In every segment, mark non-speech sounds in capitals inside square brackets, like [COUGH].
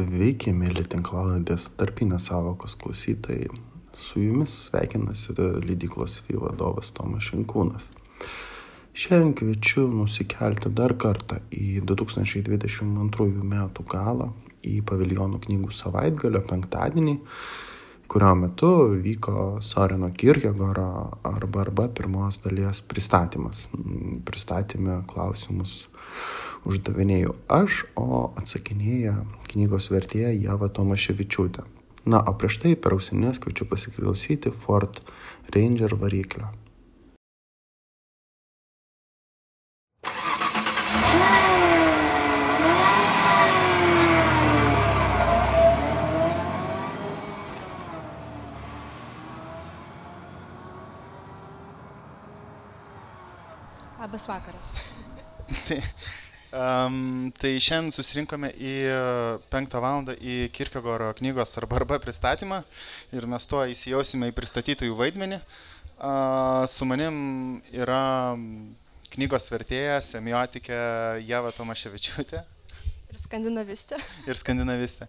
Sveiki, mėly tinklalaidės tarpinės savokos klausytojai. Su jumis sveikinasi lydyklos FI vadovas Tomas Šinkūnas. Šiandien kviečiu nusikelti dar kartą į 2022 metų galą, į paviljonų knygų savaitgalio penktadienį, kurio metu vyko Soreno Kirkegoro arba arba pirmos dalies pristatymas. Pristatėme klausimus uždavinėjau aš, o atsakinėja knygos vertėja Java Tomaševičiūtė. Na, o prieš tai per ausinės kviečiu pasiklausyti Ford Ranger variklio. Labas vakaras. [LAUGHS] Um, tai šiandien susirinkome į penktą valandą į Kirkegoro knygos arba arba pristatymą ir mes tuo įsijausime į pristatytojų vaidmenį. Uh, su manim yra knygos vertėja, semiotikė Jeva Tomaševičiūtė. Ir skandinavistė. Ir skandinavistė.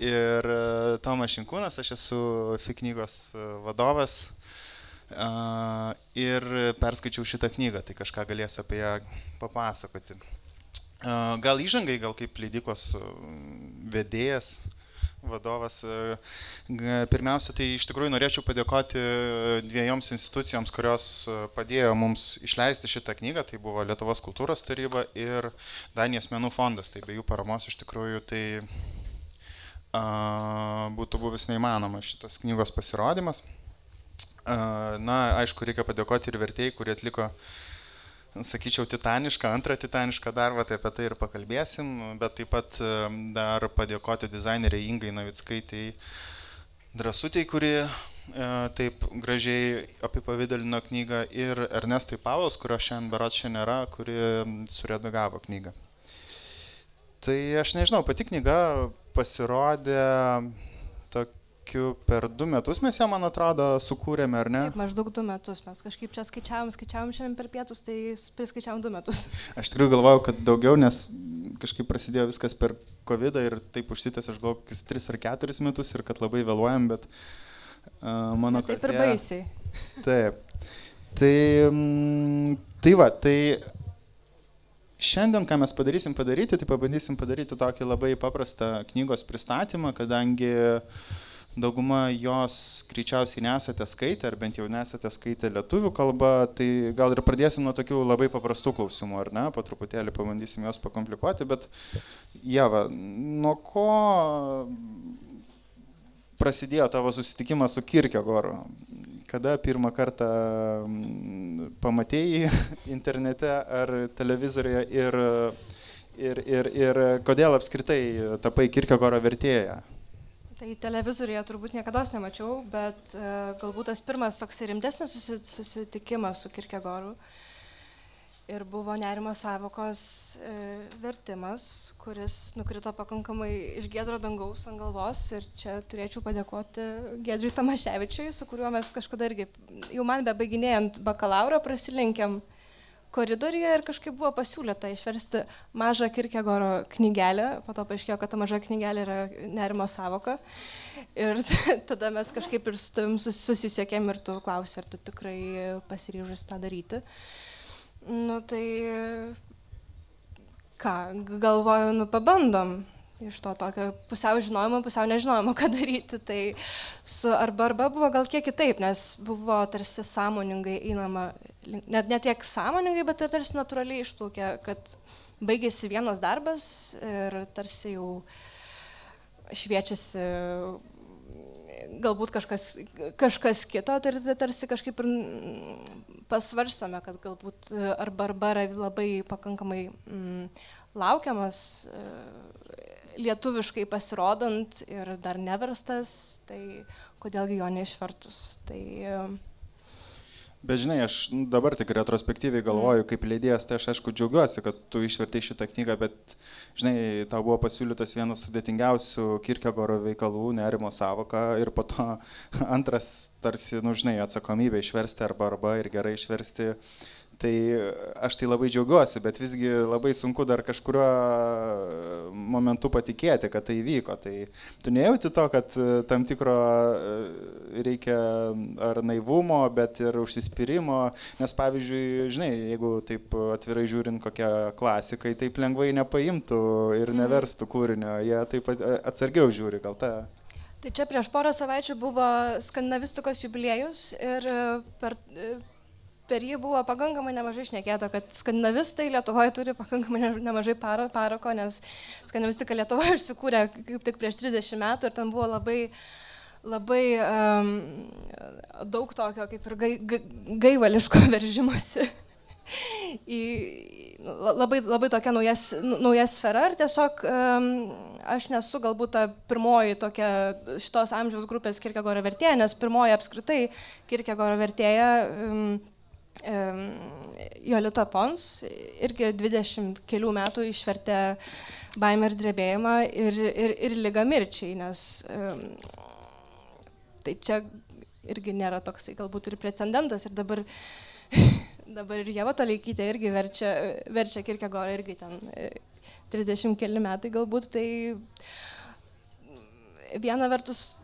Ir uh, Tomas Šinkūnas, aš esu FI knygos vadovas. Uh, ir perskaičiau šitą knygą, tai kažką galėsiu apie ją papasakoti. Gal įžangai, gal kaip leidyklos vedėjas, vadovas. Pirmiausia, tai iš tikrųjų norėčiau padėkoti dviejoms institucijoms, kurios padėjo mums išleisti šitą knygą. Tai buvo Lietuvos kultūros taryba ir Danijos menų fondas. Tai be jų paramos iš tikrųjų tai a, būtų buvęs neįmanoma šitas knygos pasirodymas. A, na, aišku, reikia padėkoti ir vertėjai, kurie atliko uh, sakyčiau, titanišką, antrą titanišką darbą, tai apie tai ir pakalbėsim, bet taip pat dar padėkoti dizaineriai Ingai Navickai, drąsutėjai, kuri e, taip gražiai apipavidalino knygą ir Ernestai Pavos, kurio šiandien berat šiandien nėra, kuri suredagavo knygą. Tai aš nežinau, pati knyga pasirodė tok, kokiu per du metus mes ją, man atrodo, sukūrėme, ar ne? Taip, maždaug du metus. Mes kažkaip čia skaičiavom, skaičiavom šiandien per pietus, tai priskaičiavom du metus. Aš tikrai galvojau, kad daugiau, nes kažkaip prasidėjo viskas per COVID ir taip užsitęs, aš galvoju, kokius tris ar keturis metus ir kad labai vėluojam, bet uh, mano... Bet taip ir baisiai. [LAUGHS] Taip. Tai, mm, tai va, tai Šiandien, ką mes padarysim padaryti, tai pabandysim padaryti tokį labai paprastą knygos pristatymą, kadangi uh, dauguma jos greičiausiai nesate skaitę, ar bent jau nesate skaitę lietuvių kalbą, tai gal ir pradėsim nuo tokių labai paprastų klausimų, ar ne, po truputėlį pabandysim juos pakomplikuoti, bet Jeva, nuo ko prasidėjo tavo susitikimas su Kirkegoru? Kada pirmą kartą pamatėjai [LAUGHS] internete ar televizoriuje ir, ir, ir, ir kodėl apskritai tapai Kirkegoro vertėja? Tai televizoriuje turbūt niekada nemačiau, bet e, galbūt tas pirmas toks rimtesnis susitikimas su Kirkegoru. Ir buvo nerimo savokos e, vertimas, kuris nukrito pakankamai iš gedro dangaus ant galvos. Ir čia turėčiau padėkoti Gedriui Tamaševičiui, su kuriuo mes kažkada irgi, jau man bebaiginėjant bakalauro, prasilenkėm koridoriuje ir kažkaip buvo pasiūlyta išversti mažą Kirkegoro knygelę, po to paaiškėjo, kad ta maža knygelė yra nerimo savoka. Ir [LAUGHS] tada mes kažkaip ir su tavim susisiekėm ir tu klausai, ar tu tikrai pasiryžus tą daryti. Nu tai ką, galvoju, nu pabandom iš to tokio pusiau žinojimo, pusiau nežinojimo, ką daryti. Tai su arba arba buvo gal kiek kitaip, nes buvo tarsi sąmoningai einama, net ne tiek sąmoningai, bet ir tarsi natūraliai išplaukė, kad baigėsi vienas darbas ir tarsi jau šviečiasi galbūt kažkas, kažkas kito, tai tarsi kažkaip ir pasvarstame, kad galbūt arba arba yra labai pakankamai mm, laukiamas lietuviškai pasirodant ir dar neverstas, tai kodėlgi jo neišvertus. Tai, Bet žinai, aš dabar tik retrospektyviai galvoju, kaip leidėjas, tai aš aišku džiaugiuosi, kad tu išvertai šitą knygą, bet, žinai, tau buvo pasiūlytas vienas sudėtingiausių Kirkegoro veikalų, nerimo savoka ir po to [LAUGHS] antras tarsi, nu, žinai, atsakomybė išversti arba arba ir gerai išversti. Tai aš tai labai džiaugiuosi, bet visgi labai sunku dar kažkurio momentu patikėti, kad tai įvyko. Tai tu nejauti to, kad tam tikro reikia ar naivumo, bet ir užsispyrimo, nes pavyzdžiui, žinai, jeigu taip atvirai žiūrint kokią klasikai, taip lengvai nepaimtų ir mhm. neverstų kūrinio, jie taip atsargiau žiūri, gal ta Tai čia prieš porą savaičių buvo skandinavistikos jubiliejus ir per per jį buvo pakankamai nemažai šnekėta, kad skandinavistai Lietuvoje turi pakankamai nemažai paro, paroko, nes skandinavistika Lietuvoje išsikūrė kaip tik prieš 30 metų ir ten buvo labai, labai um, daug tokio kaip ir gai, gai, gaivališko [LAUGHS] veržimosi. į, labai, labai tokia nauja, nauja sfera ir tiesiog um, aš nesu galbūt ta pirmoji tokia šitos amžiaus grupės Kirkegoro vertėja, nes pirmoji apskritai Kirkegoro vertėja um, Jolita Pons irgi 20 kelių metų išvertė baimę ir drebėjimą ir, ir, ir lygą mirčiai, nes um, tai čia irgi nėra toksai galbūt ir precedentas ir dabar, [LAUGHS] dabar ir Jeva Toleikytė irgi verčia, verčia Kirkegorą irgi ten 30 e, keli metai galbūt, tai viena vertus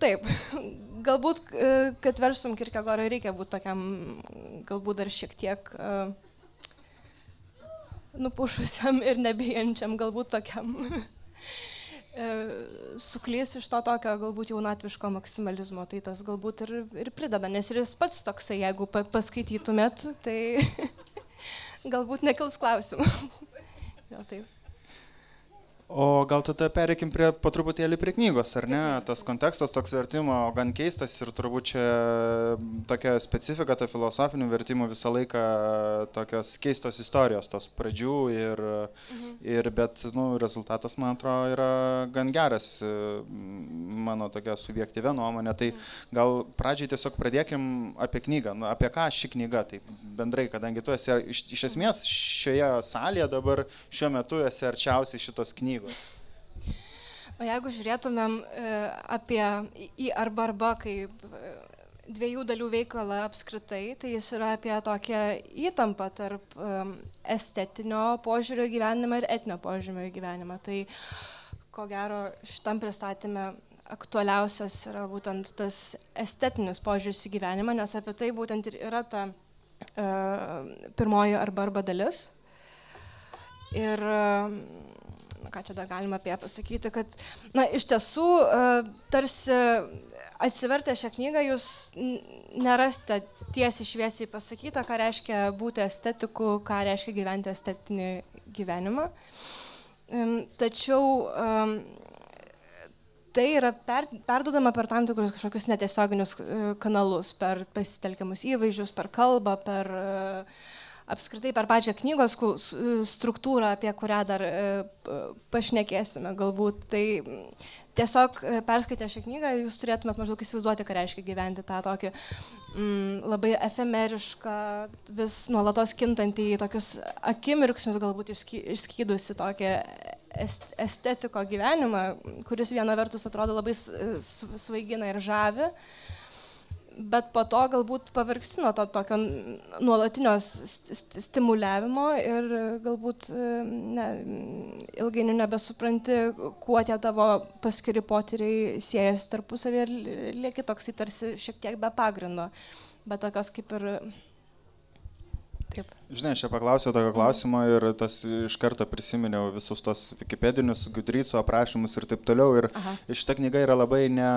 Taip, [LAUGHS] galbūt, e, kad versum Kirkegorą reikia būti tokiam, galbūt dar šiek tiek uh, nupušusiam ir nebijančiam, galbūt tokiam uh, [LAUGHS] suklys iš to tokio galbūt jaunatviško maksimalizmo, tai tas galbūt ir, ir prideda, nes ir jis pats toksai, jeigu pa, paskaitytumėt, tai [LAUGHS] galbūt nekils klausimų. Gal taip. O gal tada pereikim prie po truputėlį prie knygos, ar ne? Tas kontekstas toks vertimo gan keistas ir turbūt čia tokia specifika, ta filosofinių vertimų visą laiką tokios keistos istorijos, tos pradžių ir, mhm. ir bet, nu, rezultatas, man atrodo, yra gan geras, mano tokia subjektyvia nuomonė. Tai mhm. gal pradžiai tiesiog pradėkim apie knygą, nu, apie ką ši knyga, tai bendrai, kadangi tu esi iš, iš esmės šioje salėje dabar šiuo metu esi arčiausiai šitos knygos knygos? Na, jeigu žiūrėtumėm e, apie į arba arba kaip e, dviejų dalių veikalą apskritai, tai jis yra apie tokią įtampą tarp um, estetinio požiūrio gyvenimą ir etinio požiūrio gyvenimą. Tai ko gero šitam pristatymė aktualiausias yra būtent tas estetinis požiūris į gyvenimą, nes apie tai būtent ir yra ta uh, pirmoji arba arba dalis. Ir uh, ką čia dar galima apie ją pasakyti, kad, na, iš tiesų, e, tarsi atsivertę šią knygą jūs nerasite tiesiai šviesiai pasakyta, ką reiškia būti estetiku, ką reiškia gyventi estetinį gyvenimą. Tačiau tai yra per, perdodama per tam tikrus kažkokius netiesioginius e, kanalus, per pasitelkiamus įvaizdžius, per kalbą, per uh, apskritai per pačią knygos struktūrą, apie kurią dar e, pašnekėsime galbūt. Tai tiesiog e, perskaitę šią knygą jūs turėtumėt maždaug įsivaizduoti, ką reiškia gyventi tą tokį mm, labai efemerišką, vis nuolatos kintantį tokius akimirksnius galbūt išskydusi tokią estetiko gyvenimą, kuris viena vertus atrodo labai svaigina ir žavi, bet po to galbūt pavargsi nuo to tokio nuolatinio st stimuliavimo ir galbūt ne, ilgainiui nebesupranti, kuo tie tavo paskiri potyriai siejasi tarpusavį ir lieki toksai tarsi šiek tiek be pagrindo, bet tokios kaip ir Taip. Žinai, aš čia paklausiau tokio klausimo ir tas iš karto prisiminiau visus tos Wikipedinius, Gudryco aprašymus ir taip toliau. Ir Aha. šita knyga yra labai ne,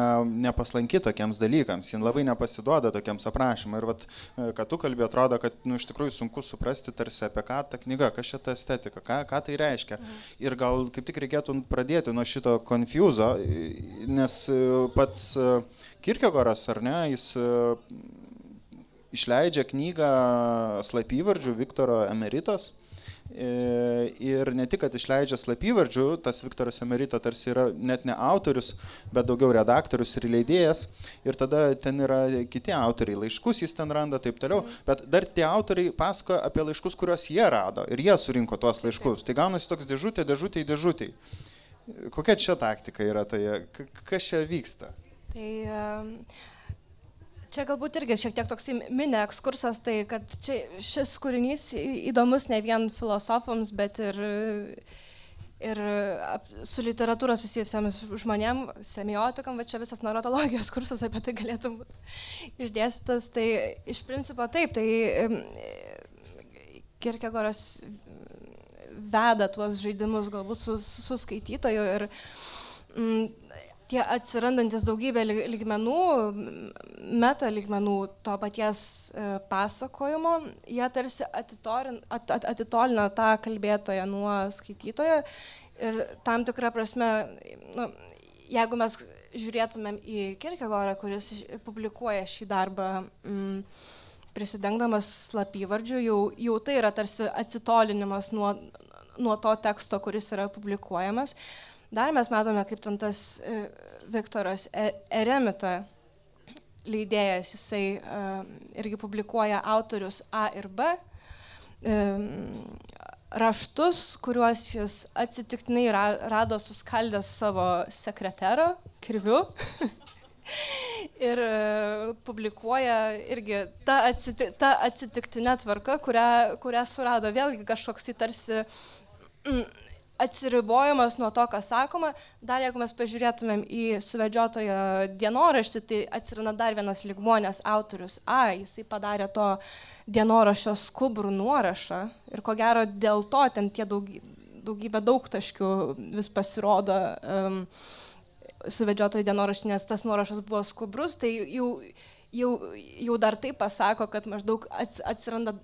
nepaslanki tokiems dalykams, jin labai nepasiduoda tokiems aprašymams. Ir vat, e, kad tu kalbė, atrodo, kad nu, iš tikrųjų sunku suprasti tarsi apie ką ta knyga, kas čia ta estetika, ką, ką tai reiškia. Aha. Ir gal kaip tik reikėtų pradėti nuo šito konfuzo, nes e, pats e, Kirkegoras, ar ne, jis išleidžia knygą slapyvardžių Viktoro Emeritos. E, ir ne tik, kad išleidžia slapyvardžių, tas Viktoras Emerita tarsi yra net ne autorius, bet daugiau redaktorius ir leidėjas. Ir tada ten yra kiti autoriai, laiškus jis ten randa, taip toliau. Bet dar tie autoriai pasakoja apie laiškus, kuriuos jie rado. Ir jie surinko tuos laiškus. Tai gaunasi toks dėžutė, dėžutė į dėžutį. Kokia čia taktika yra, tai kas čia vyksta? Tai uh, Čia galbūt irgi šiek tiek toks mini ekskursas, tai kad čia šis kūrinys įdomus ne vien filosofams, bet ir, ir su literatūra susijusiems žmonėm, semiotikam, va čia visas narotologijos [LAUGHS] kursas apie tai galėtų būti [LAUGHS] išdėstytas. Tai iš principo taip, tai Kirkegoras veda tuos žaidimus galbūt su, su skaitytoju ir mm, tie atsirandantis daugybė lygmenų, meta lygmenų to paties e, pasakojimo, jie tarsi at, at, atitolina tą kalbėtoją nuo skaitytojo ir tam tikrą prasme, nu, jeigu mes žiūrėtumėm į Kirkegorą, kuris publikuoja šį darbą mm, prisidengdamas slapyvardžiu, jau, jau tai yra tarsi atsitolinimas nuo, nuo to teksto, kuris yra publikuojamas. Dar mes matome, kaip ten tas e, Viktoras e, Eremita leidėjas, jisai uh, irgi publikuoja autorius A ir B raštus, kuriuos jis atsitiktinai ra rado suskaldęs savo sekretero kirviu. [LAUGHS] ir publikuoja irgi ta, atsiti ta atsitiktinė tvarka, kurią, kurią surado vėlgi kažkoks įtarsi mm, atsiribojimas nuo to, kas sakoma. Dar jeigu mes pažiūrėtumėm į suvedžiotojo dienoraštį, tai atsiranda dar vienas ligmonės autorius. A, jisai padarė to dienoraščio skubrų nuorašą ir ko gero dėl to ten tie daugybė, daugybė daugtaškių vis pasirodo um, suvedžiotojo dienoraštį, nes tas nuorašas buvo skubrus, tai jau jau, jau dar taip pasako, kad maždaug atsiranda,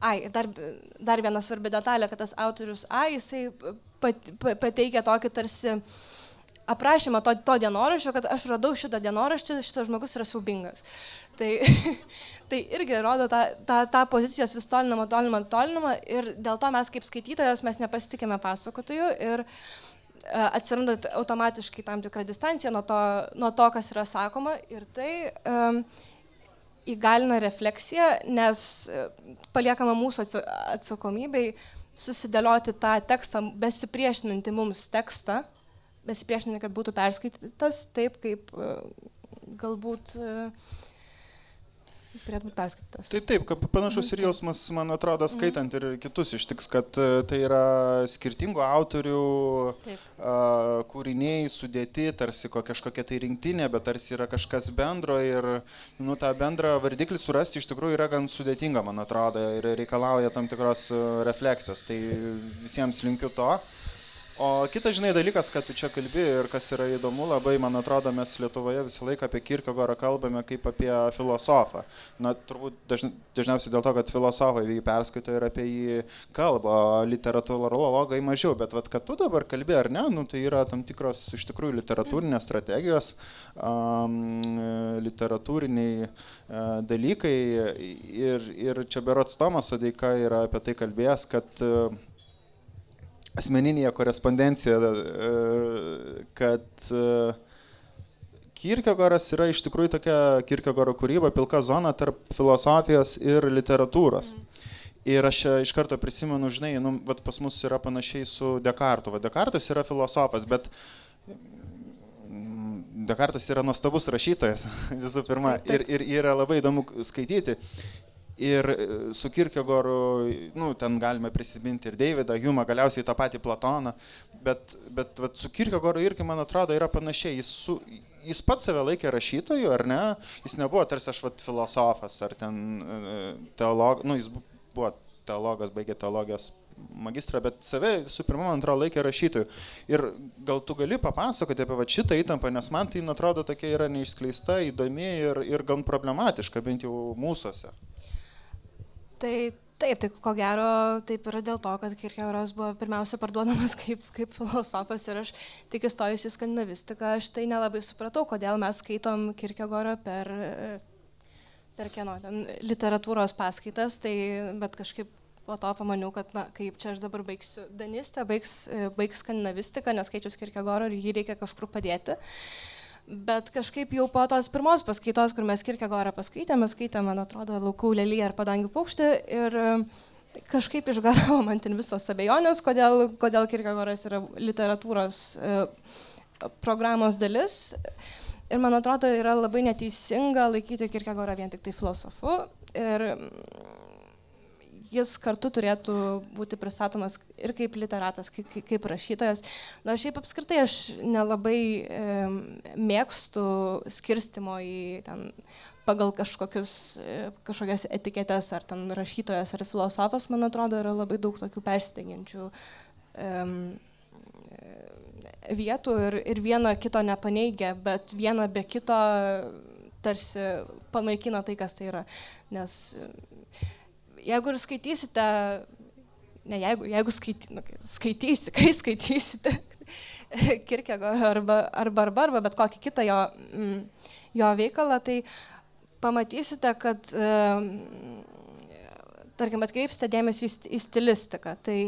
ai, dar, dar viena svarbi detalė, kad tas autorius A, jisai pateikia tokį tarsi aprašymą to, to dienoraščio, kad aš radau šitą dienoraštį, šitas žmogus yra siaubingas. Tai, [LAUGHS] tai irgi rodo tą, tą, tą pozicijos vis tolinamą, tolinamą, tolinamą ir dėl to mes kaip skaitytojas mes nepasitikime pasakotojų ir e, atsiranda automatiškai tam tikra distancija nuo to, nuo to kas yra sakoma ir tai um, įgalina refleksiją, nes e, paliekama mūsų atsakomybei susidėlioti tą tekstą, besipriešinantį mums tekstą, besipriešinantį, kad būtų perskaitytas taip, kaip e, galbūt uh, jis turėtų būti perskaitytas. Taip, taip, kad panašus ir jausmas, man atrodo, skaitant ir kitus ištiks, kad e, tai yra skirtingų autorių taip. a, kūriniai sudėti, tarsi kažkokia tai rinktinė, bet tarsi yra kažkas bendro ir nu, tą bendrą vardiklį surasti iš tikrųjų yra gan sudėtinga, man atrodo, ir reikalauja tam tikros e, refleksijos. Tai visiems linkiu to. O kitas, žinai, dalykas, kad tu čia kalbi ir kas yra įdomu, labai, man atrodo, mes Lietuvoje visą laiką apie Kirkegorą kalbame kaip apie filosofą. Na, turbūt dažn, dažniausiai dėl to, kad filosofai jį perskaito ir apie jį kalba, literatūrologai mažiau, bet vat, kad tu dabar kalbi ar ne, nu, tai yra tam tikros iš tikrųjų literatūrinės strategijos, um, literatūriniai uh, dalykai ir, ir čia berots Tomas Odeika yra apie tai kalbėjęs, kad uh, asmeninėje korespondencijoje, kad e, Kirkegoras yra iš tikrųjų tokia Kirkegoro kūryba, pilka zona tarp filosofijos ir literatūros. Mm. Ir aš iš karto prisimenu, žinai, nu, vat pas mus yra panašiai su Dekartu. Va, Dekartas yra filosofas, bet Dekartas yra nuostabus rašytojas [LAUGHS] visų pirma ir, ir yra labai įdomu skaityti. Ir e, su Kirkegoru, nu, ten galime prisiminti ir Davidą, Humą, galiausiai tą patį Platoną, bet, bet vat, su Kirkegoru irgi, man atrodo, yra panašiai. Jis, su, jis pats save laikė rašytoju, ar ne? Jis nebuvo tarsi aš vat, filosofas, ar ten e, teologas, nu, jis buvo teologas, baigė teologijos magistrą, bet save visų pirma, man atrodo, laikė rašytojų. Ir gal tu gali papasakoti apie va, šitą įtampą, nes man tai, atrodo, tokia yra neišskleista, įdomi ir, ir gan problematiška, bent jau mūsųse. Tai taip, tai ko gero taip yra dėl to, kad Kirkegoras buvo pirmiausia parduodamas [LAUGHS] kaip, kaip filosofas ir aš tik įstojus į skandinavistiką, aš tai nelabai supratau, kodėl mes skaitom Kirkegorą per, per kieno ten literatūros paskaitas, tai bet kažkaip po to pamaniau, kad na, kaip čia aš dabar baigsiu danistę, baigs, baigs skandinavistiką, neskaičius Kirkegoro ir jį reikia kažkur padėti. Uh, Bet kažkaip jau po tos pirmos paskaitos, kur mes Kirkegorą paskaitėme, skaitėme, man atrodo, Laukų lelyje ar padangių paukštį ir e, kažkaip išgaravo man ten visos abejonės, kodėl, kodėl Kirkegoras yra literatūros e, programos dalis. Ir man atrodo, yra labai neteisinga laikyti Kirkegorą vien tik tai filosofu. Ir jis kartu turėtų būti pristatomas ir kaip literatas, kaip, kaip rašytojas. Na, šiaip apskritai aš nelabai e, mėgstu skirstimo į ten pagal kažkokius, e, kažkokias etiketės, ar ten rašytojas, ar filosofas, man atrodo, yra labai daug tokių persidengiančių um, vietų ir, ir viena kito nepaneigia, bet viena be kito tarsi panaikina tai, kas tai yra. Nes jeigu ir skaitysite, ne jeigu, jeigu skaity, nu, skaitysi, [LAUGHS] kai skaitysite [LAUGHS] Kirkego arba, arba, arba, arba bet kokį kitą jo, mm, jo veikalą, tai pamatysite, kad, tarkim, atkreipsite dėmesį į stilistiką. Tai,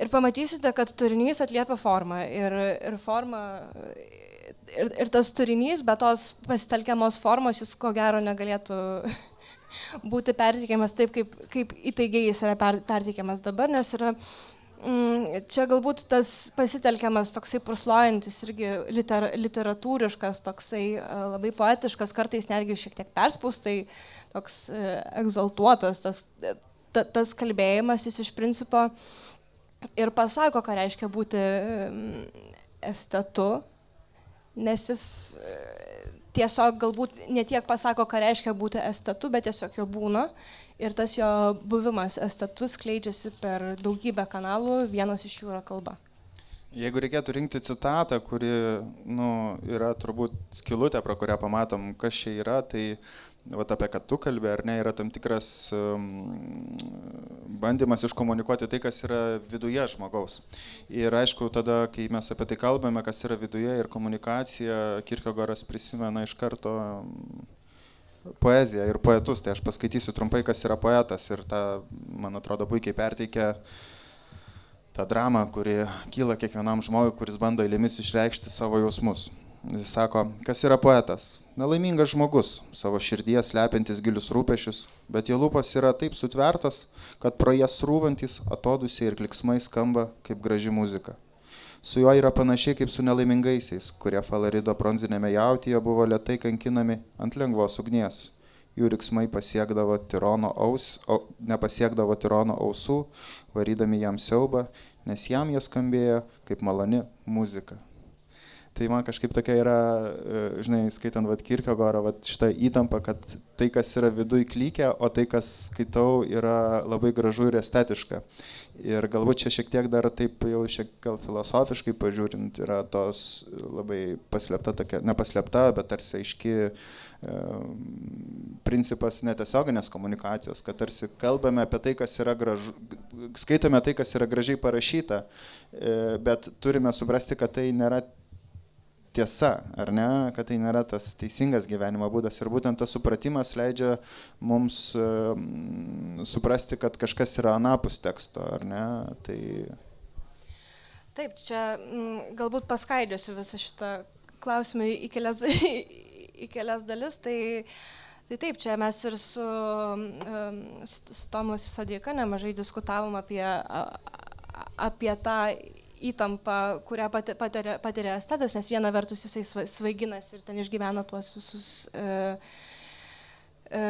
ir pamatysite, kad turinys atliepia formą. Ir, ir forma ir, ir tas turinys, be tos pasitelkiamos formos, jis ko gero negalėtų būti perteikiamas taip, kaip, kaip įtaigiai jis yra per, perteikiamas dabar, nes yra mm, čia galbūt tas pasitelkiamas toksai purslojantis irgi liter, literatūriškas, toksai uh, labai poetiškas, kartais netgi šiek tiek perspaustai, toks uh, egzaltuotas, tas, ta, tas kalbėjimas jis iš principo ir pasako, ką reiškia būti um, estetu, nes jis uh, tiesiog galbūt ne tiek pasako, ką reiškia būti estatu, bet tiesiog jo būna. Ir tas jo buvimas estatu skleidžiasi per daugybę kanalų, vienas iš jų yra kalba. Jeigu reikėtų rinkti citatą, kuri nu, yra turbūt skilutė, pro kurią pamatom, kas čia yra, tai vat apie ką tu kalbė, ar ne, yra tam tikras um, bandymas iškomunikuoti tai, kas yra viduje žmogaus. Ir aišku, tada, kai mes apie tai kalbame, kas yra viduje ir komunikacija, Kirkegoras prisimena iš karto um, poeziją ir poetus. Tai aš paskaitysiu trumpai, kas yra poetas ir tą, man atrodo, puikiai perteikia tą dramą, kuri kyla kiekvienam žmogui, kuris bando eilėmis išreikšti savo jausmus. Jis sako, kas yra poetas? Nelaimingas žmogus, savo širdies lepintis gilius rūpešius, bet jo lūpos yra taip sutvertos, kad pro jas rūvantis atodusiai ir kliksmai skamba kaip graži muzika. Su juo yra panašiai kaip su nelaimingaisiais, kurie falarido bronzinėme jautyje buvo lietai kankinami ant lengvos ugnies. Jų riksmai pasiekdavo tirono aus, o, nepasiekdavo tirono ausų, varydami jam siaubą, nes jam jie skambėjo kaip maloni muzika. Tai man kažkaip tokia yra, e, žinai, skaitant vat Kirkegorą, vat šitą įtampą, kad tai, kas yra viduje klykia, o tai, kas skaitau, yra labai gražu ir estetiška. Ir galbūt čia šiek tiek dar taip jau šiek gal filosofiškai pažiūrint, yra tos labai paslėpta tokia, nepaslėpta, bet tarsi aiški e, principas netiesioginės komunikacijos, kad tarsi kalbame apie tai, kas yra gražu, skaitome tai, kas yra gražiai parašyta, e, bet turime suprasti, kad tai nėra tiesa, ar ne, kad tai nėra tas teisingas gyvenimo būdas. Ir būtent tas supratimas leidžia mums uh, suprasti, kad kažkas yra anapus teksto, ar ne. Tai... Taip, čia m, mm, galbūt paskaidžiosiu visą šitą klausimą į kelias, [LAUGHS] į kelias dalis. Tai, tai taip, čia mes ir su, um, su, Tomas Sadika nemažai diskutavom apie, apie tą įtampa, kurią patiria, patiria estetas, nes viena vertus jisai svaiginas ir ten išgyvena tuos visus e, e,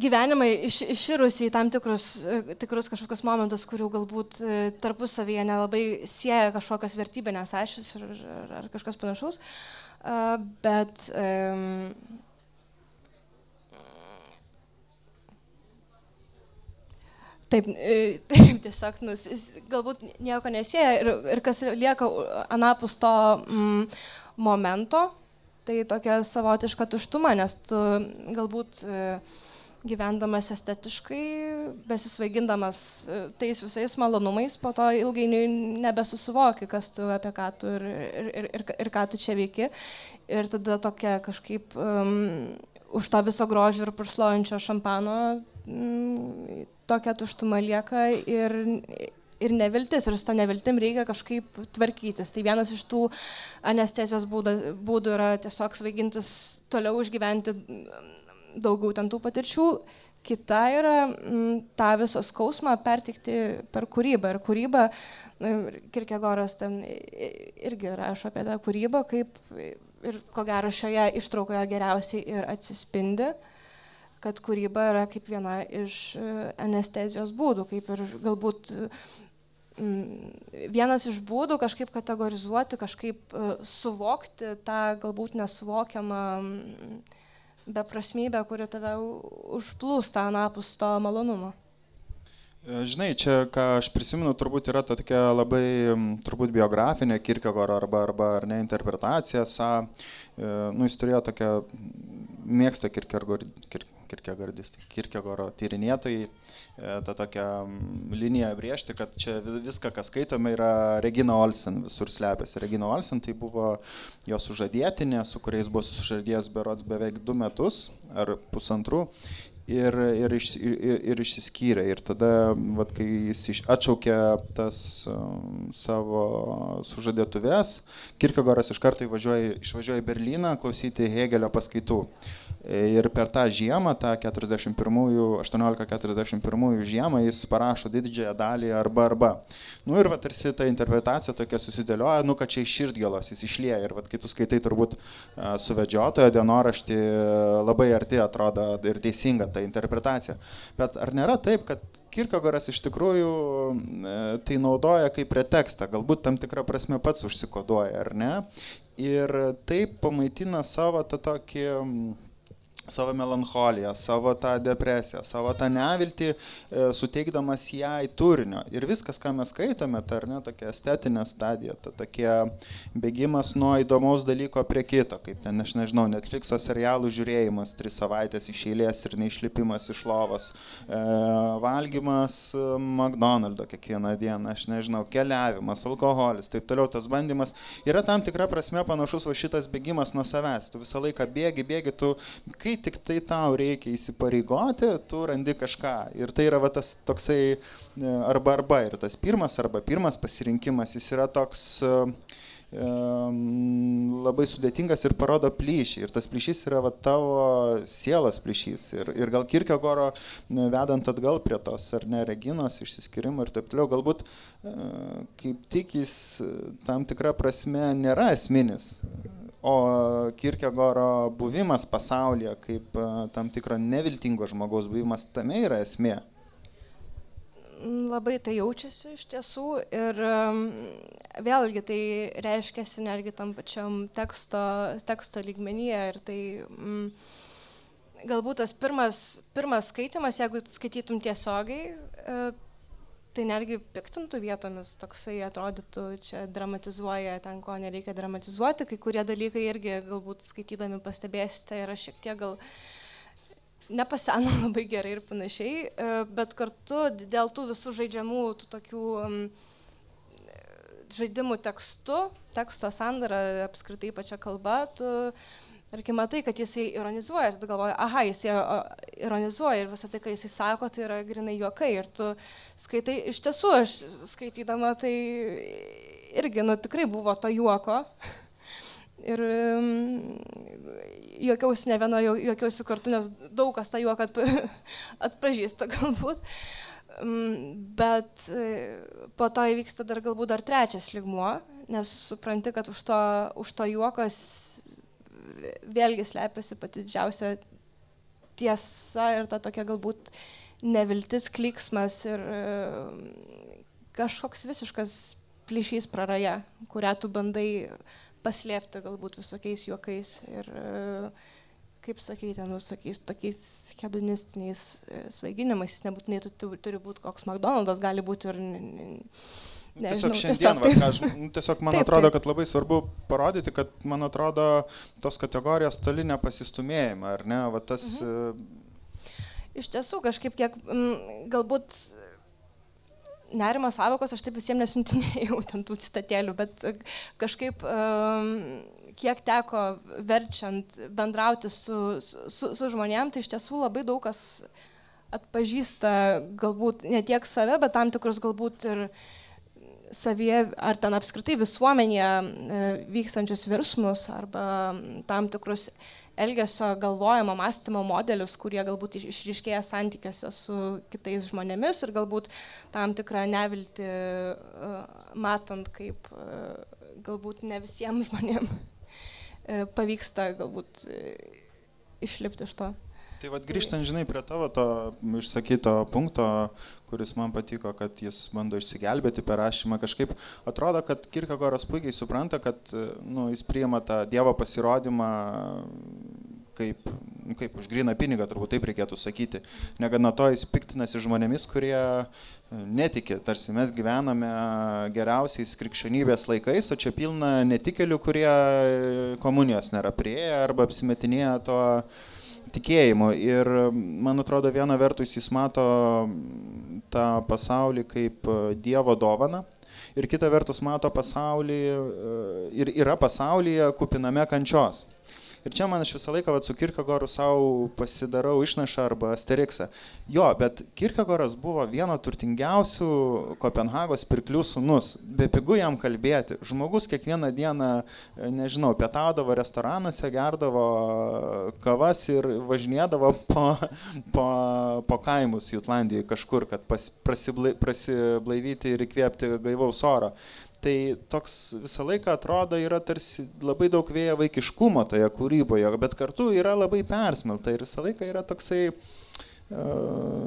gyvenimai iš, iširusi į tam tikrus, e, tikrus kažkokius momentus, kurių galbūt e, tarpusavyje nelabai sieja kažkokios vertybinės ašys ar, ar, ar kažkas panašaus. E, bet e, Taip, e, [LAUGHS] taip tiesiog, nus, galbūt nieko nesieja ir, ir kas lieka anapus to mm, momento, tai tokia savotiška tuštuma, nes tu galbūt e, gyvendamas estetiškai, besisvaigindamas e, tais visais malonumais, po to ilgainiui nebesusivoki, kas tu, apie ką tu ir, ir, ir, ir, ir ką tu čia veiki. Ir tada tokia kažkaip um, už to viso grožio ir purslojančio šampano um, tokia tuštuma lieka ir, ir neviltis. Ir su tą neviltim reikia kažkaip tvarkytis. Tai vienas iš tų anestezijos būdų, būdų yra tiesiog svaigintis toliau išgyventi daugiau ten tų patirčių. Kita yra m, tą visą skausmą pertikti per kūrybą. Ir kūryba Kirkegoras ten irgi rašo apie tą kūrybą, kaip ir ko gero šioje ištraukoje geriausiai ir atsispindi, kad kūryba yra kaip viena iš e, anestezijos būdų, kaip ir galbūt vienas iš būdų kažkaip kategorizuoti, kažkaip e, suvokti tą galbūt nesuvokiamą beprasmybę, kuri tave užplūsta anapus to malonumo. E, žinai, čia, ką aš prisimenu, turbūt yra ta tokia labai, turbūt biografinė Kirkegoro arba, arba ar ne interpretacija. Sa, e, nu, jis turėjo tokią, mėgsta Kirkegordistai, Kirkegoro tyrinėtojai, e, tą tokią liniją briežti, kad čia viską, kas skaitome, yra Regina Olsen, visur slepiasi. Regina Olsen tai buvo jo sužadėtinė, su kuriais buvo sužadėjęs berots beveik du metus ar pusantrų ir, ir, iš, ir, ir išsiskyrė. Ir tada, vat, kai jis atšaukė tas um, savo sužadėtuvės, Kirkegoras iš karto išvažiuoja į Berliną klausyti Hegelio paskaitų. Ir per tą žiemą, tą 1841 žiemą, jis parašo didžiąją dalį arba arba. Nu ir va tarsi ta interpretacija tokia susidėlioja, nu kad čia iš širdgėlos jis išlieja. Ir va kai tu skaitai turbūt suvedžiotojo dienoraštį, labai arti atrodo ir teisinga ta interpretacija. Bet ar nėra taip, kad Kirkegoras iš tikrųjų e, tai naudoja kaip pretekstą, galbūt tam tikrą prasme pats užsikoduoja, ar ne? Ir taip pamaitina savo tą tokį savo melancholiją, savo tą depresiją, savo tą neviltį, e, suteikdamas jai turinio. Ir viskas, ką mes skaitome, tai ar ne tokia estetinė stadija, ta tokie bėgimas nuo įdomaus dalyko prie kito, kaip ten, aš nežinau, Netflixo serialų žiūrėjimas tris savaitės iš eilės ir neišlipimas iš lovos, e, valgymas e, McDonald'o kiekvieną dieną, aš nežinau, keliavimas, alkoholis, taip toliau tas bandymas yra tam tikra prasme panašus va šitas bėgimas nuo savęs. Tu visą laiką bėgi, bėgi, tu kai kai tik tai tau reikia įsipareigoti, tu randi kažką. Ir tai yra va, tas toksai e, arba arba. Ir tas pirmas arba pirmas pasirinkimas, jis yra toks labai sudėtingas ir parodo plyšį. Ir tas plyšys yra va, tavo sielos plyšys. Ir, ir gal Kirkegoro, vedant atgal prie tos ar ne Reginos išsiskirimo ir taip toliau, galbūt e, kaip tik jis tam tikrą prasme nėra esminis O Kirkegoro buvimas pasaulyje kaip e, tam tikro neviltingo žmogaus buvimas tame yra esmė. Labai tai jaučiasi iš tiesų ir vėlgi tai reiškia netgi tam pačiam teksto, teksto lygmenyje ir tai mm, galbūt tas pirmas, pirmas skaitimas, jeigu skaitytum tiesiogiai, e, tai netgi piktintų vietomis, toksai atrodytų, čia dramatizuoja ten, ko nereikia dramatizuoti, kai kurie dalykai irgi galbūt skaitydami pastebėsite yra šiek tiek gal nepaseno [LAUGHS] labai gerai ir panašiai, e, bet kartu dėl tų visų žaidžiamų, tų tokių žaidimų tekstu, teksto sandara, apskritai pačia kalba, tu tarkim, matai, kad jisai ironizuoja ir tu galvoji, aha, jisai ironizuoja ir visą tai, ką jisai sako, tai yra grinai juokai. Ir tu skaitai, iš tiesų, aš skaitydama tai irgi, nu, tikrai buvo to juoko. Ir um, juokiausi ne vieno, juokiausi kartu, nes daug kas tą juoką atpa, [LAUGHS] atpažįsta galbūt. Um, bet e, po to įvyksta dar galbūt dar trečias ligmuo, nes supranti, kad už to, už to juokos vėlgi slepiasi pati didžiausia tiesa ir ta tokia galbūt neviltis, kliksmas ir e, kažkoks visiškas plyšys praraja, kurią tu bandai paslėpti galbūt visokiais juokais ir, e, kaip sakyti, nu, visokiais tokiais hedonistiniais e, svaiginimais, jis nebūtinai tu, turi būti koks McDonald's, gali būti ir Nežinau, tiesiog šiandien, tiesiog, va, aš, nu, tiesiog man taip, atrodo, kad labai svarbu parodyti, kad man atrodo tos kategorijos toli nepasistumėjimą, ar ne? Va, tas, mhm. Iš tiesų, kažkaip kiek m, galbūt nerimo savokos aš taip visiems nesuntinėjau ten tų citatėlių, bet kažkaip um, kiek teko verčiant bendrauti su, su, su žmonėm, tai iš tiesų labai daug kas atpažįsta galbūt ne tiek save, bet tam tikrus galbūt ir uh, savyje, ar ten apskritai visuomenėje e, vykstančius virsmus arba tam tikrus elgesio galvojimo, mąstymo modelius, kurie galbūt išryškėja santykiuose su kitais žmonėmis ir galbūt tam tikrą nevilti matant, kaip galbūt ne visiems [LAUGHS] žmonėms pavyksta galbūt išlipti iš to. Tai vad grįžtant, žinai, prie tavo to išsakyto punkto, kuris man patiko, kad jis bando išsigelbėti per rašymą, kažkaip atrodo, kad Kirkegoras puikiai supranta, kad nu, jis priima tą Dievo pasirodymą kaip, nu, kaip už griną pinigą, turbūt taip reikėtų sakyti. Negana to, jis piktinasi žmonėmis, kurie netiki, tarsi mes gyvename geriausiais krikščionybės laikais, o čia pilna netikelių, kurie komunijos nėra prieėję arba apsimetinėję to tikėjimu. Ir man atrodo, viena vertus jis mato tą pasaulį kaip e, Dievo dovaną. Ir kita vertus mato pasaulį e, ir yra pasaulyje kupiname kančios. Ir čia man aš visą laiką vat, su Kirkegoru savo pasidarau išnašą arba asteriksą. Jo, bet Kirkegoras buvo vieno turtingiausių Kopenhagos pirklių sunus. Be pigų jam kalbėti. Žmogus kiekvieną dieną, e, nežinau, pietaudavo restoranuose, gerdavo kavas ir važinėdavo [LAUGHS] po, po, po kaimus Jutlandijoje kažkur, kad pas, prasiblaivyti ir įkvėpti gaivaus oro tai toks visą laiką atrodo yra tarsi labai daug vėjo vaikiškumo toje kūryboje, bet kartu yra labai persmelta ir visą laiką yra toksai Uh,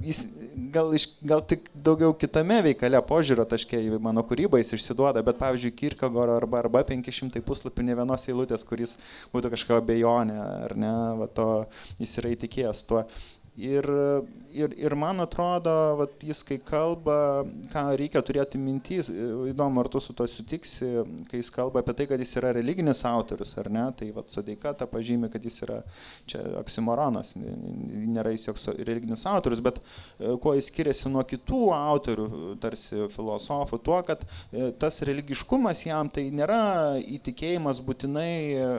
jis gal, iš, gal tik daugiau kitame veikale požiūrio taške į mano kūrybą jis išsiduoda, bet pavyzdžiui, Kirkagoro arba, arba 500 puslapių ne vienos eilutės, kuris būtų kažkokia abejonė, ar ne, va to jis yra įtikėjęs tuo. Ir, ir, ir man atrodo, vat, jis kai kalba, ką reikia turėti mintys, įdomu, ar tu su to sutiksi, kai jis kalba apie tai, kad jis yra religinis autorius, ar ne, tai vat, Sodeika tą pažymė, kad jis yra čia oksimoronas, nėra jis joks religinis autorius, bet e, kuo jis skiriasi nuo kitų autorių, tarsi filosofų, tuo, kad e, tas religiškumas jam tai nėra įtikėjimas būtinai e,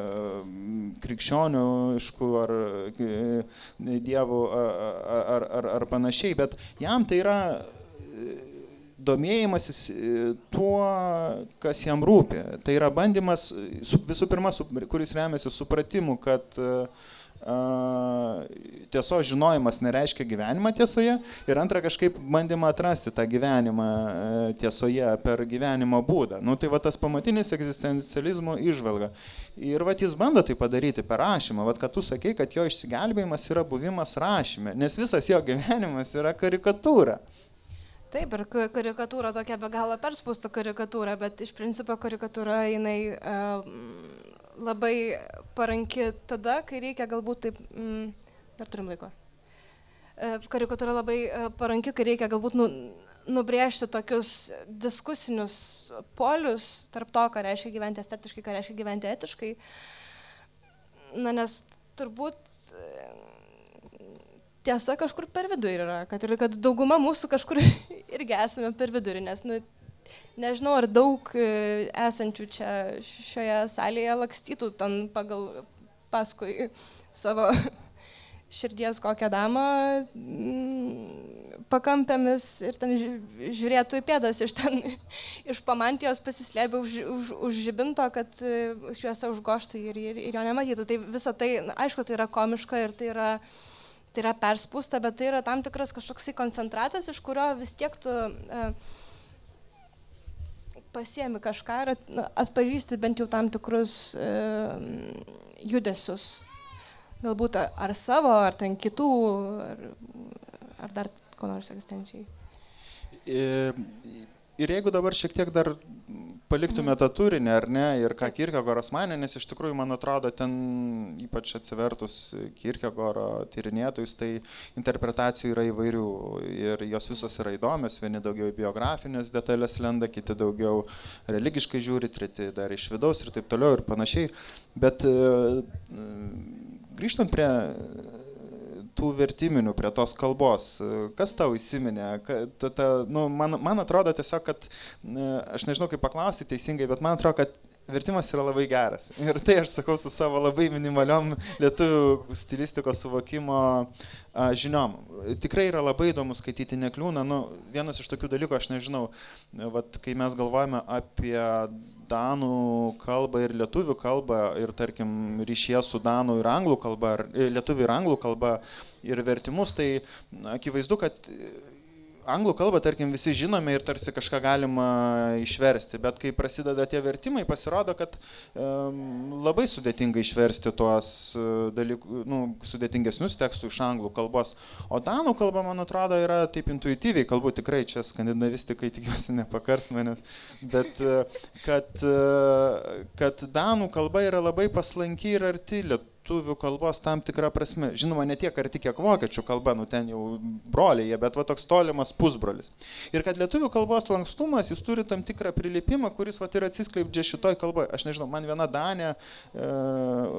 krikščioniškų ar dievų ar, ar, ar panašiai, bet jam tai yra e, domėjimasis e, tuo, kas jam rūpi. Tai yra bandymas, visų pirma, kuris remiasi supratimu, kad uh, tiesos žinojimas nereiškia gyvenimą tiesoje ir antra kažkaip bandymą atrasti tą gyvenimą tiesoje per gyvenimo būdą. Nu, tai va tas pamatinis egzistencializmo išvalga. Ir va jis bando tai padaryti per rašymą, va kad tu sakai, kad jo išsigelbėjimas yra buvimas rašyme, nes visas jo gyvenimas yra karikatūra. Taip, ir karikatūra tokia be galo perspausta karikatūra, bet iš principo karikatūra jinai uh, labai paranki tada, kai reikia galbūt taip, mm, dar turim laiko. E, karikatūra labai e, paranki, kai reikia galbūt nu, nubrėžti tokius diskusinius polius tarp to, ką reiškia gyventi estetiškai, ką reiškia gyventi etiškai. Na, nes turbūt e, tiesa kažkur per vidurį yra, kad ir kad dauguma mūsų kažkur [LAUGHS] irgi esame per vidurį, nes nu, nežinau, ar daug e, esančių čia šioje salėje lakstytų ten pagal paskui savo [LAUGHS] širdies kokią damą mm, pakampėmis ir ten žiūrėtų į pėdas iš ten, [LAUGHS] iš pamantijos pasislėpė už, už, už žibinto, kad e, šviesa užgoštų ir, ir, ir jo nematytų. Tai visa tai, aišku, tai yra komiška ir tai yra, tai yra perspūsta, bet tai yra tam tikras kažkoksai koncentratas, iš kurio vis tiek tu uh, pasiemi kažką ir atpažįsti bent jau tam tikrus e, judesius. Galbūt ar savo, ar ten kitų, ar, ar dar ko nors egzistencijai. Ir jeigu dabar šiek tiek dar paliktume tą turinį, ar ne, ir ką Kirkegoras manė, nes iš tikrųjų, man atrodo, ten ypač atsivertus Kirkegoro tyrinėtojus, tai interpretacijų yra įvairių. Ir jos visos yra įdomios, vieni daugiau į biografinės detalės lenda, kiti daugiau religiškai žiūri, treti dar iš vidaus ir taip toliau ir panašiai. Bet e, grįžtant prie tų vertiminių prie tos kalbos. Kas tau įsiminė? Ta, ta, nu, man, man atrodo tiesiog, kad, aš nežinau kaip paklausyti teisingai, bet man atrodo, kad vertimas yra labai geras. Ir tai aš sakau su savo labai minimaliom lietuvių stilistikos suvokimo a, žiniom. Tikrai yra labai įdomu skaityti nekliūną. Nu, vienas iš tokių dalykų, aš nežinau, vat, kai mes galvojame apie danų kalbą ir lietuvių kalbą ir tarkim ryšyje su danų ir anglų kalba, ar e, lietuvių ir anglų kalba ir vertimus, tai akivaizdu, kad anglų kalbą, tarkim, visi žinome ir tarsi kažką galima išversti, bet kai prasideda tie vertimai, pasirodo, kad um, labai sudėtinga išversti tuos e, dalykus, nu, sudėtingesnius tekstus iš anglų kalbos. O danų kalba, man atrodo, yra taip intuityviai, kalbu tikrai čia skandinavistikai, tikiuosi, nepakars manęs, bet e, kad, e, kad danų kalba yra labai paslanki ir arti lietuvių lietuvių kalbos tam tikrą prasme. Žinoma, ne tiek arti, kiek vokiečių kalba, nu ten jau broliai, bet va toks tolimas pusbrolis. Ir kad lietuvių kalbos lankstumas, jis turi tam tikrą prilipimą, kuris va ir atsiskleidžia šitoj kalboje. Aš nežinau, man viena Danė e,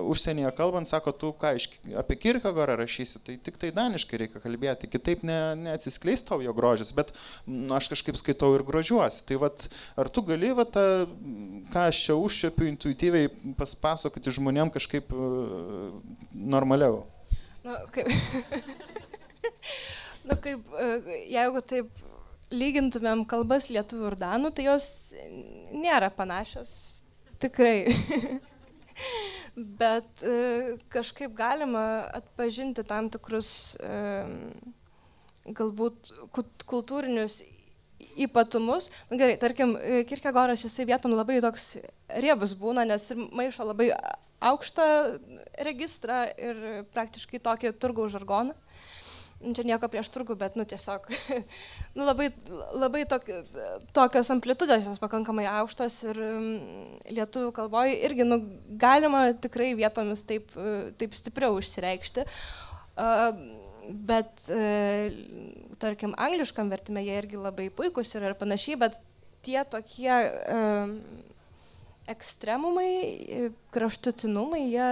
užsienyje kalbant sako, tu ką iš, apie Kirkegorą rašysi, tai tik tai daniškai reikia kalbėti, kitaip ne, neatsiskleis tau jo grožis, bet nu, aš kažkaip skaitau ir grožiuosi. Tai va, ar tu gali, va, tą, ką aš čia užšiopiu intuityviai pasakoti žmonėm kažkaip normaliau. Nu, kaip, [LAUGHS] nu, kaip, e, jeigu taip lygintumėm kalbas lietuvių ir danų, tai jos nėra panašios. Tikrai. [LAUGHS] Bet e, kažkaip galima atpažinti tam tikrus galbūt kultūrinius ypatumus. Nu, gerai, tarkim, Kirkegoras jisai vietom labai toks riebus būna, nes ir maišo labai aukštą registrą ir praktiškai tokį turgaus žargoną. Čia nieko prieš turgų, bet, nu, tiesiog, [LAUGHS] nu, labai, labai tok, tokios amplitudės jos pakankamai aukštos ir lietuvių kalboje irgi, nu, galima tikrai vietomis taip, taip stipriau išsireikšti. Uh, bet, uh, tarkim, angliškam vertime jie irgi labai puikus yra ir panašiai, bet tie tokie uh, ekstremumai, kraštutinumai, jie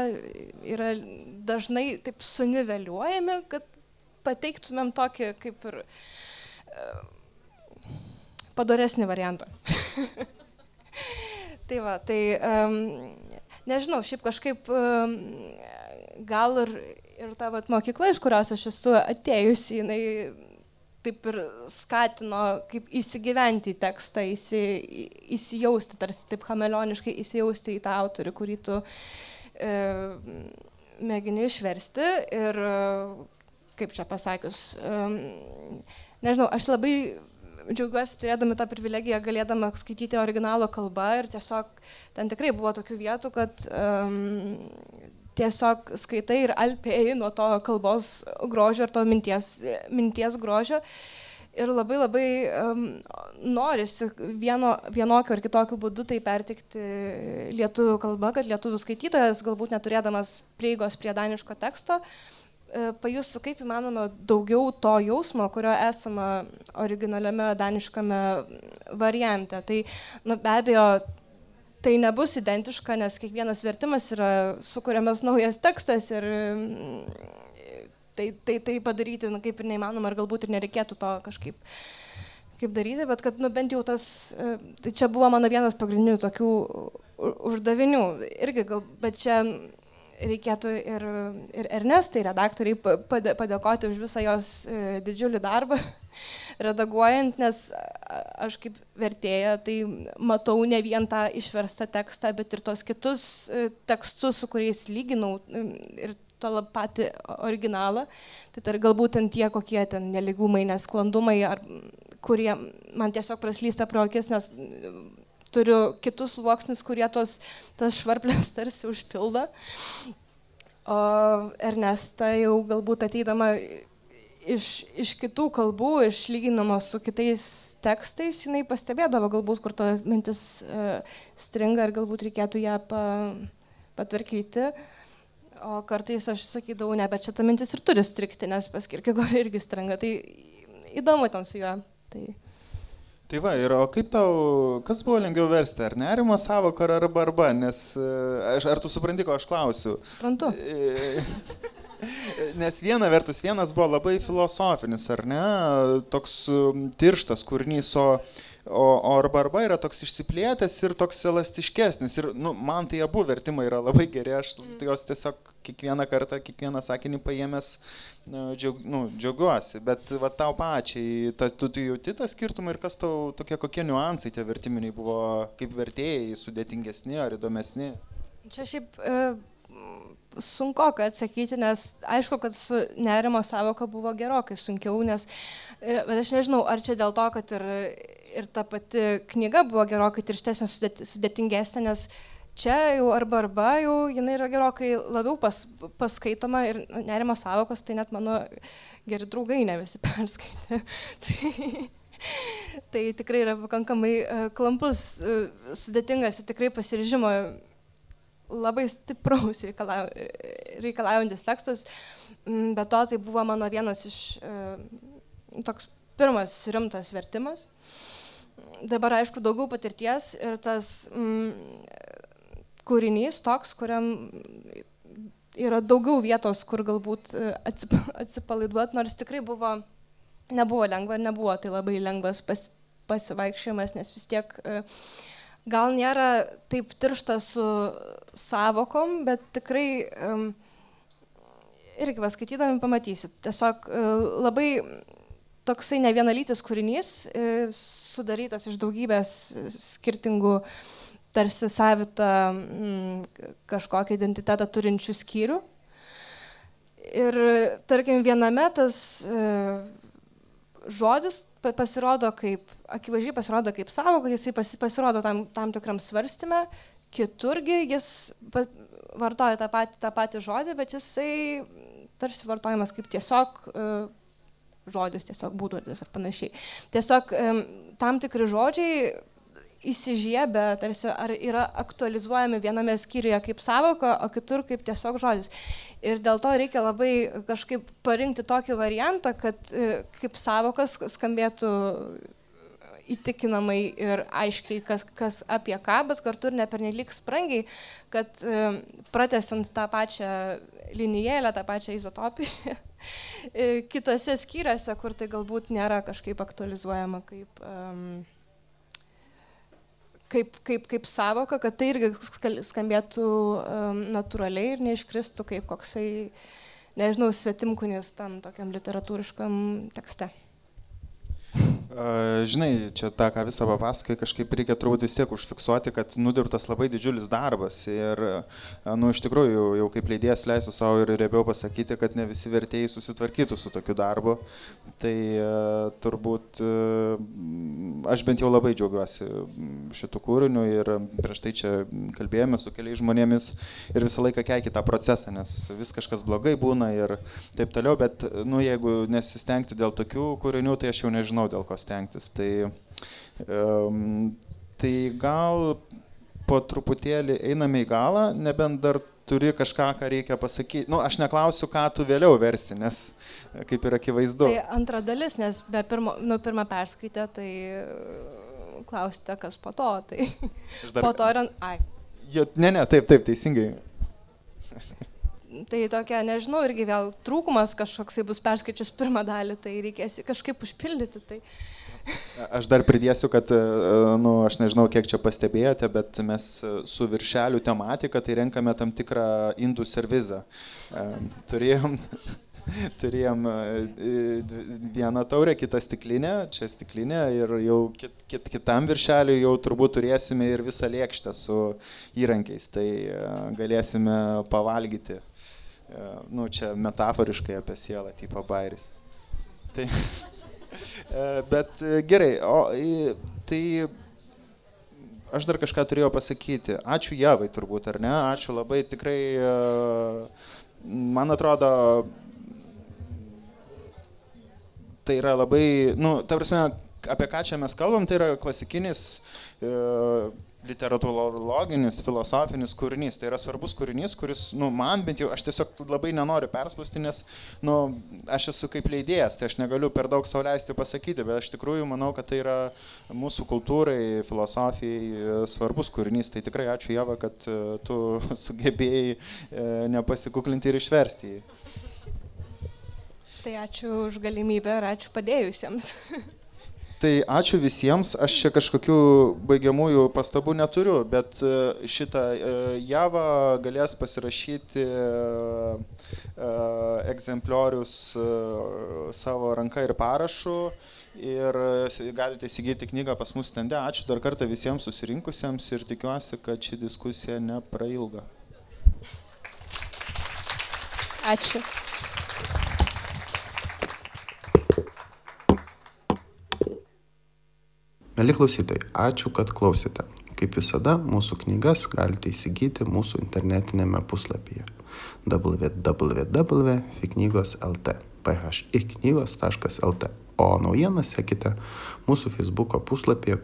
yra dažnai taip suniveliuojami, kad pateiktumėm tokį kaip ir padoresnį variantą. [LAUGHS] tai va, tai um, nežinau, šiaip kažkaip um, gal ir, ir ta vat, mokykla, iš kurios aš esu atėjusi, jinai taip ir skatino kaip įsigyventi į tekstą, įsi, įsijausti, tarsi taip chameleoniškai įsijausti į tą autorių, kurį tu e, mėgini išversti. Ir kaip čia pasakius, e, nežinau, aš labai džiaugiuosi turėdami tą privilegiją, galėdama skaityti originalo kalbą ir tiesiog ten tikrai buvo tokių vietų, kad um, tiesiog skaitai ir alpėjai nuo to kalbos grožio ir to minties, minties grožio. Ir labai labai um, norisi vieno, vienokiu ar kitokiu būdu tai pertikti lietuvių kalba, kad lietuvių skaitytojas, galbūt neturėdamas prieigos prie daniško teksto, e, pajustų kaip įmanoma daugiau to jausmo, kurio esama originaliame daniškame variante. Tai nu, be abejo, tai nebus identiška, nes kiekvienas vertimas yra sukūriamas naujas tekstas ir mm, tai, tai, tai padaryti nu, kaip ir neįmanoma ir galbūt ir nereikėtų to kažkaip kaip daryti, bet kad nu, bent jau tas, e, tai čia buvo mano vienas pagrindinių tokių uždavinių. Irgi, gal, bet čia reikėtų ir, ir Ernestai, redaktoriai, padėkoti už visą jos e, didžiulį darbą [LAUGHS] redaguojant, nes aš kaip vertėja tai matau ne vien tą išverstą tekstą, bet ir tos kitus e, tekstus, su kuriais lyginau ir to patį originalą. Tai tar, galbūt ten tie kokie ten neligumai, nesklandumai, ar kurie man tiesiog praslysta pro akis, nes turiu kitus sluoksnius, kurie tos, tas švarplės [LAUGHS] tarsi užpildo. O Ernesta jau galbūt ateidama iš, iš kitų kalbų, išlyginama su kitais tekstais, jinai pastebėdavo galbūt, kur ta mintis uh, stringa ir galbūt reikėtų ją pa, patvarkyti. O kartais aš sakydavau, ne, bet ta mintis ir turi strikti, nes paskirkio [LAUGHS] irgi stringa. Tai įdomu ten su juo. Tai... Tai va, ir o kaip tau, kas buvo lengviau versti, ar nerimo savoką, ar arba arba, nes aš, ar tu supranti, ko aš klausiu? Suprantu. E, [LAUGHS] nes viena vertus, vienas buvo labai filosofinis, ar ne, toks tirštas kūrinys, o O, o arba arba yra toks išsiplėtęs ir toks elastiškesnis. Ir nu, man tai abu vertimai yra labai geri, aš mm. juos tiesiog kiekvieną kartą, kiekvieną sakinį paėmęs džiaug, nu, džiaugiuosi. Bet va tau pačiai, ta, tu, tu jauti tą skirtumą ir kas tau tokie kokie niuansai tie vertiminiai buvo, kaip vertėjai, sudėtingesni ar įdomesni? Čia šiaip e, sunku atsakyti, nes aišku, kad su nerimo savoka buvo gerokai sunkiau, nes, e, bet aš nežinau, ar čia dėl to, kad ir, ir ta pati knyga buvo gerokai tirštesnė, sudėtingesnė, nes čia jau arba arba jau jinai yra gerokai labiau pas, paskaitoma ir nerimo savokos, tai net mano geri draugai ne visi [LAUGHS] perskaitė. tai, tai tikrai yra pakankamai uh, klampus, uh, sudėtingas ir tikrai pasiryžimo labai stipraus reikalaujantis tekstas, mm, bet to tai buvo mano vienas iš e, toks pirmas rimtas vertimas. Dabar aišku daugiau patirties ir tas mm, kūrinys toks, kuriam yra daugiau vietos, kur galbūt e, atsipalaiduoti, nors tikrai buvo, nebuvo lengva, nebuvo tai labai lengvas pas, pasivaikščiojimas, nes vis tiek uh, gal nėra taip tiršta su savokom, bet tikrai um, irgi paskaitydami pamatysit. Tiesiog uh, labai toksai ne vienalytis kūrinys, uh, sudarytas iš daugybės skirtingų tarsi savitą mm, kažkokią identitetą turinčių skyrių. Ir tarkim, viename tas uh, žodis pasirodo kaip, akivaizdžiai pasirodo kaip savoka, jisai pasirodo tam, tam tikram svarstymė, kiturgi jis vartoja tą patį, tą patį žodį, bet jisai tarsi vartojamas kaip tiesiog uh, žodis, tiesiog būdvardis ar panašiai. Tiesiog um, tam tikri žodžiai įsižiebę, tarsi ar yra aktualizuojami viename skyriuje kaip savoka, o kitur kaip tiesiog žodis. Ir dėl to reikia labai kažkaip parinkti tokį variantą, kad e, kaip savokas skambėtų įtikinamai ir aiškiai, kas, kas apie ką, bet kartu ir nepernelyg sprangiai, kad e, pratesant tą pačią linijėlę, tą pačią izotopiją, [LAUGHS] e, kitose skyriuose, kur tai galbūt nėra kažkaip aktualizuojama kaip um, kaip, kaip, kaip savoka, kad tai irgi skambėtų um, natūraliai ir neiškristų kaip koksai, nežinau, svetimkunis tam tokiam literatūriškam tekste. Žinai, čia tą, ką visą papasakai, kažkaip reikia turbūt vis tiek užfiksuoti, kad nudirbtas labai didžiulis darbas. Ir, nu, iš tikrųjų, jau, jau kaip leidėjas leisiu savo ir riebiau pasakyti, kad ne visi vertėjai susitvarkytų su tokiu darbu. Tai turbūt aš bent jau labai džiaugiuosi šitų kūrinių ir prieš tai čia kalbėjome su keliais žmonėmis ir visą laiką keikį tą procesą, nes vis kažkas blogai būna ir taip toliau, bet, nu, jeigu nesistengti dėl tokių kūrinių, tai aš jau nežinau dėl ko stengtis. Tai, um, tai gal po truputėlį einame į galą, nebent dar turi kažką, ką reikia pasakyti. Nu, aš neklausiu, ką tu vėliau versi, nes kaip ir akivaizdu. Tai antra dalis, nes be pirmo, nu, pirmą perskaitę, tai klausite, kas po to. Tai dar... po to yra... Ai. Jo, ne, ne, taip, taip, teisingai tai tokia, nežinau, irgi vėl trūkumas kažkoksai bus perskaičius pirmą dalį, tai reikės kažkaip užpildyti. Tai. Aš dar pridėsiu, kad, e, nu, aš nežinau, kiek čia pastebėjote, bet mes su viršelių tematika tai renkame tam tikrą indų servizą. E, turėjom, [LAUGHS] turėjom e, vieną taurę, kitą stiklinę, čia stiklinė ir jau kit, kit, kitam viršeliui jau turbūt turėsime ir visą lėkštę su įrankiais, tai galėsime pavalgyti E, nu, čia metaforiškai apie sielą, tipo bairis. Tai, [LAUGHS] e, bet e, gerai, o tai aš dar kažką turėjau pasakyti. Ačiū Javai turbūt, ar ne? Ačiū labai, tikrai, man atrodo, tai yra labai, nu, ta prasme, apie ką čia mes kalbam, tai yra klasikinis literatūrologinis, filosofinis kūrinys. Tai yra svarbus kūrinys, kuris, nu, man bent jau, aš tiesiog labai nenoriu perspūsti, nes, nu, aš esu kaip leidėjas, tai aš negaliu per daug sauliaisti pasakyti, bet aš tikrųjų manau, kad tai yra mūsų kultūrai, filosofijai e, svarbus kūrinys. Tai tikrai ačiū Jeva, kad e, tu [LAUGHS] sugebėjai e, nepasikuklinti ir išversti jį. Tai ačiū už galimybę ir ačiū padėjusiems. [LAUGHS] Tai ačiū visiems, aš čia kažkokių baigiamųjų pastabų neturiu, bet e, šitą e, javą galės pasirašyti e, egzempliorius savo ranka ir parašu ir galite įsigyti knygą pas mus stende. Ačiū dar kartą visiems susirinkusiems ir tikiuosi, kad ši diskusija neprailga. Ačiū. Mėly klausytojai, ačiū, kad klausėte. Kaip visada, mūsų knygas galite įsigyti mūsų internetinėme puslapyje www.fiknygos.lt phiknygos.lt O naujieną sekite mūsų Facebook puslapyje